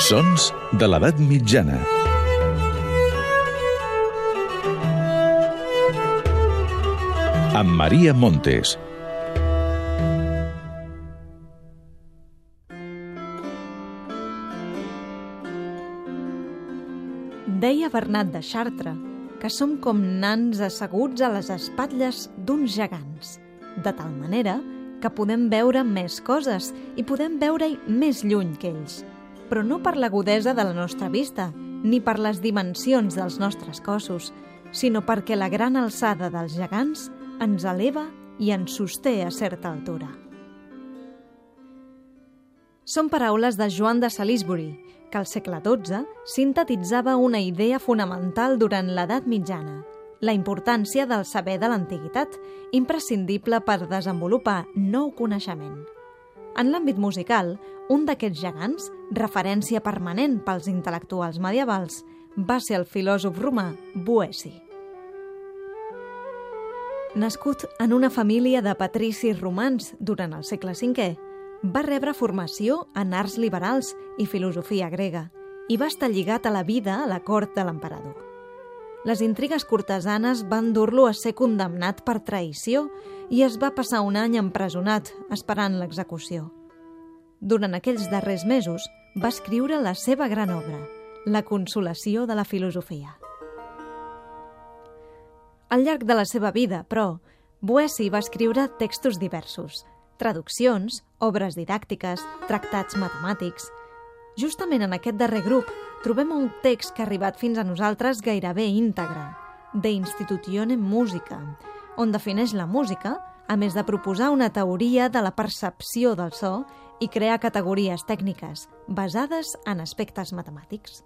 Sons de l'edat mitjana. Amb Maria Montes. Deia Bernat de Chartres que som com nans asseguts a les espatlles d'uns gegants, de tal manera que podem veure més coses i podem veure-hi més lluny que ells, però no per l'agudesa de la nostra vista, ni per les dimensions dels nostres cossos, sinó perquè la gran alçada dels gegants ens eleva i ens sosté a certa altura. Són paraules de Joan de Salisbury, que al segle XII sintetitzava una idea fonamental durant l'edat mitjana, la importància del saber de l'antiguitat, imprescindible per desenvolupar nou coneixement. En l'àmbit musical, un d'aquests gegants, referència permanent pels intel·lectuals medievals, va ser el filòsof romà Boeci. Nascut en una família de patricis romans durant el segle V, va rebre formació en arts liberals i filosofia grega i va estar lligat a la vida a la cort de l'emperador. Les intrigues cortesanes van dur-lo a ser condemnat per traïció i es va passar un any empresonat esperant l'execució. Durant aquells darrers mesos va escriure la seva gran obra, La consolació de la filosofia. Al llarg de la seva vida, però, Boeci va escriure textos diversos, traduccions, obres didàctiques, tractats matemàtics. Justament en aquest darrer grup trobem un text que ha arribat fins a nosaltres gairebé íntegre, De Institutione Musica, on defineix la música, a més de proposar una teoria de la percepció del so i crear categories tècniques basades en aspectes matemàtics.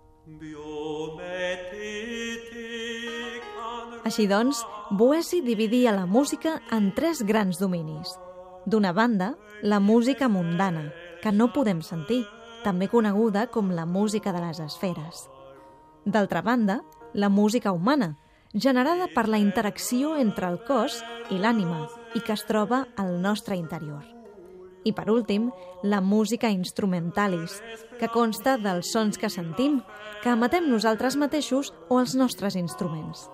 Així doncs, Boeci dividia la música en tres grans dominis. D'una banda, la música mundana, que no podem sentir, també coneguda com la música de les esferes. D'altra banda, la música humana, generada per la interacció entre el cos i l'ànima i que es troba al nostre interior. I per últim, la música instrumentalis, que consta dels sons que sentim, que emetem nosaltres mateixos o els nostres instruments.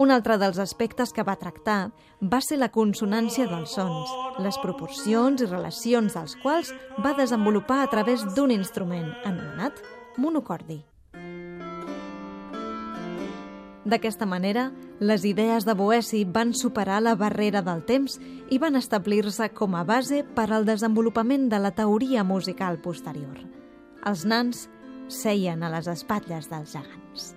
Un altre dels aspectes que va tractar va ser la consonància dels sons, les proporcions i relacions dels quals va desenvolupar a través d'un instrument anomenat monocordi. D'aquesta manera, les idees de Boeci van superar la barrera del temps i van establir-se com a base per al desenvolupament de la teoria musical posterior. Els nans seien a les espatlles dels gegants.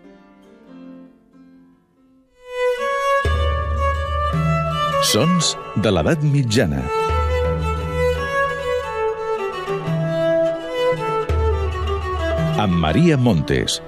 Sons de l'edat mitjana. Amb Maria Montes.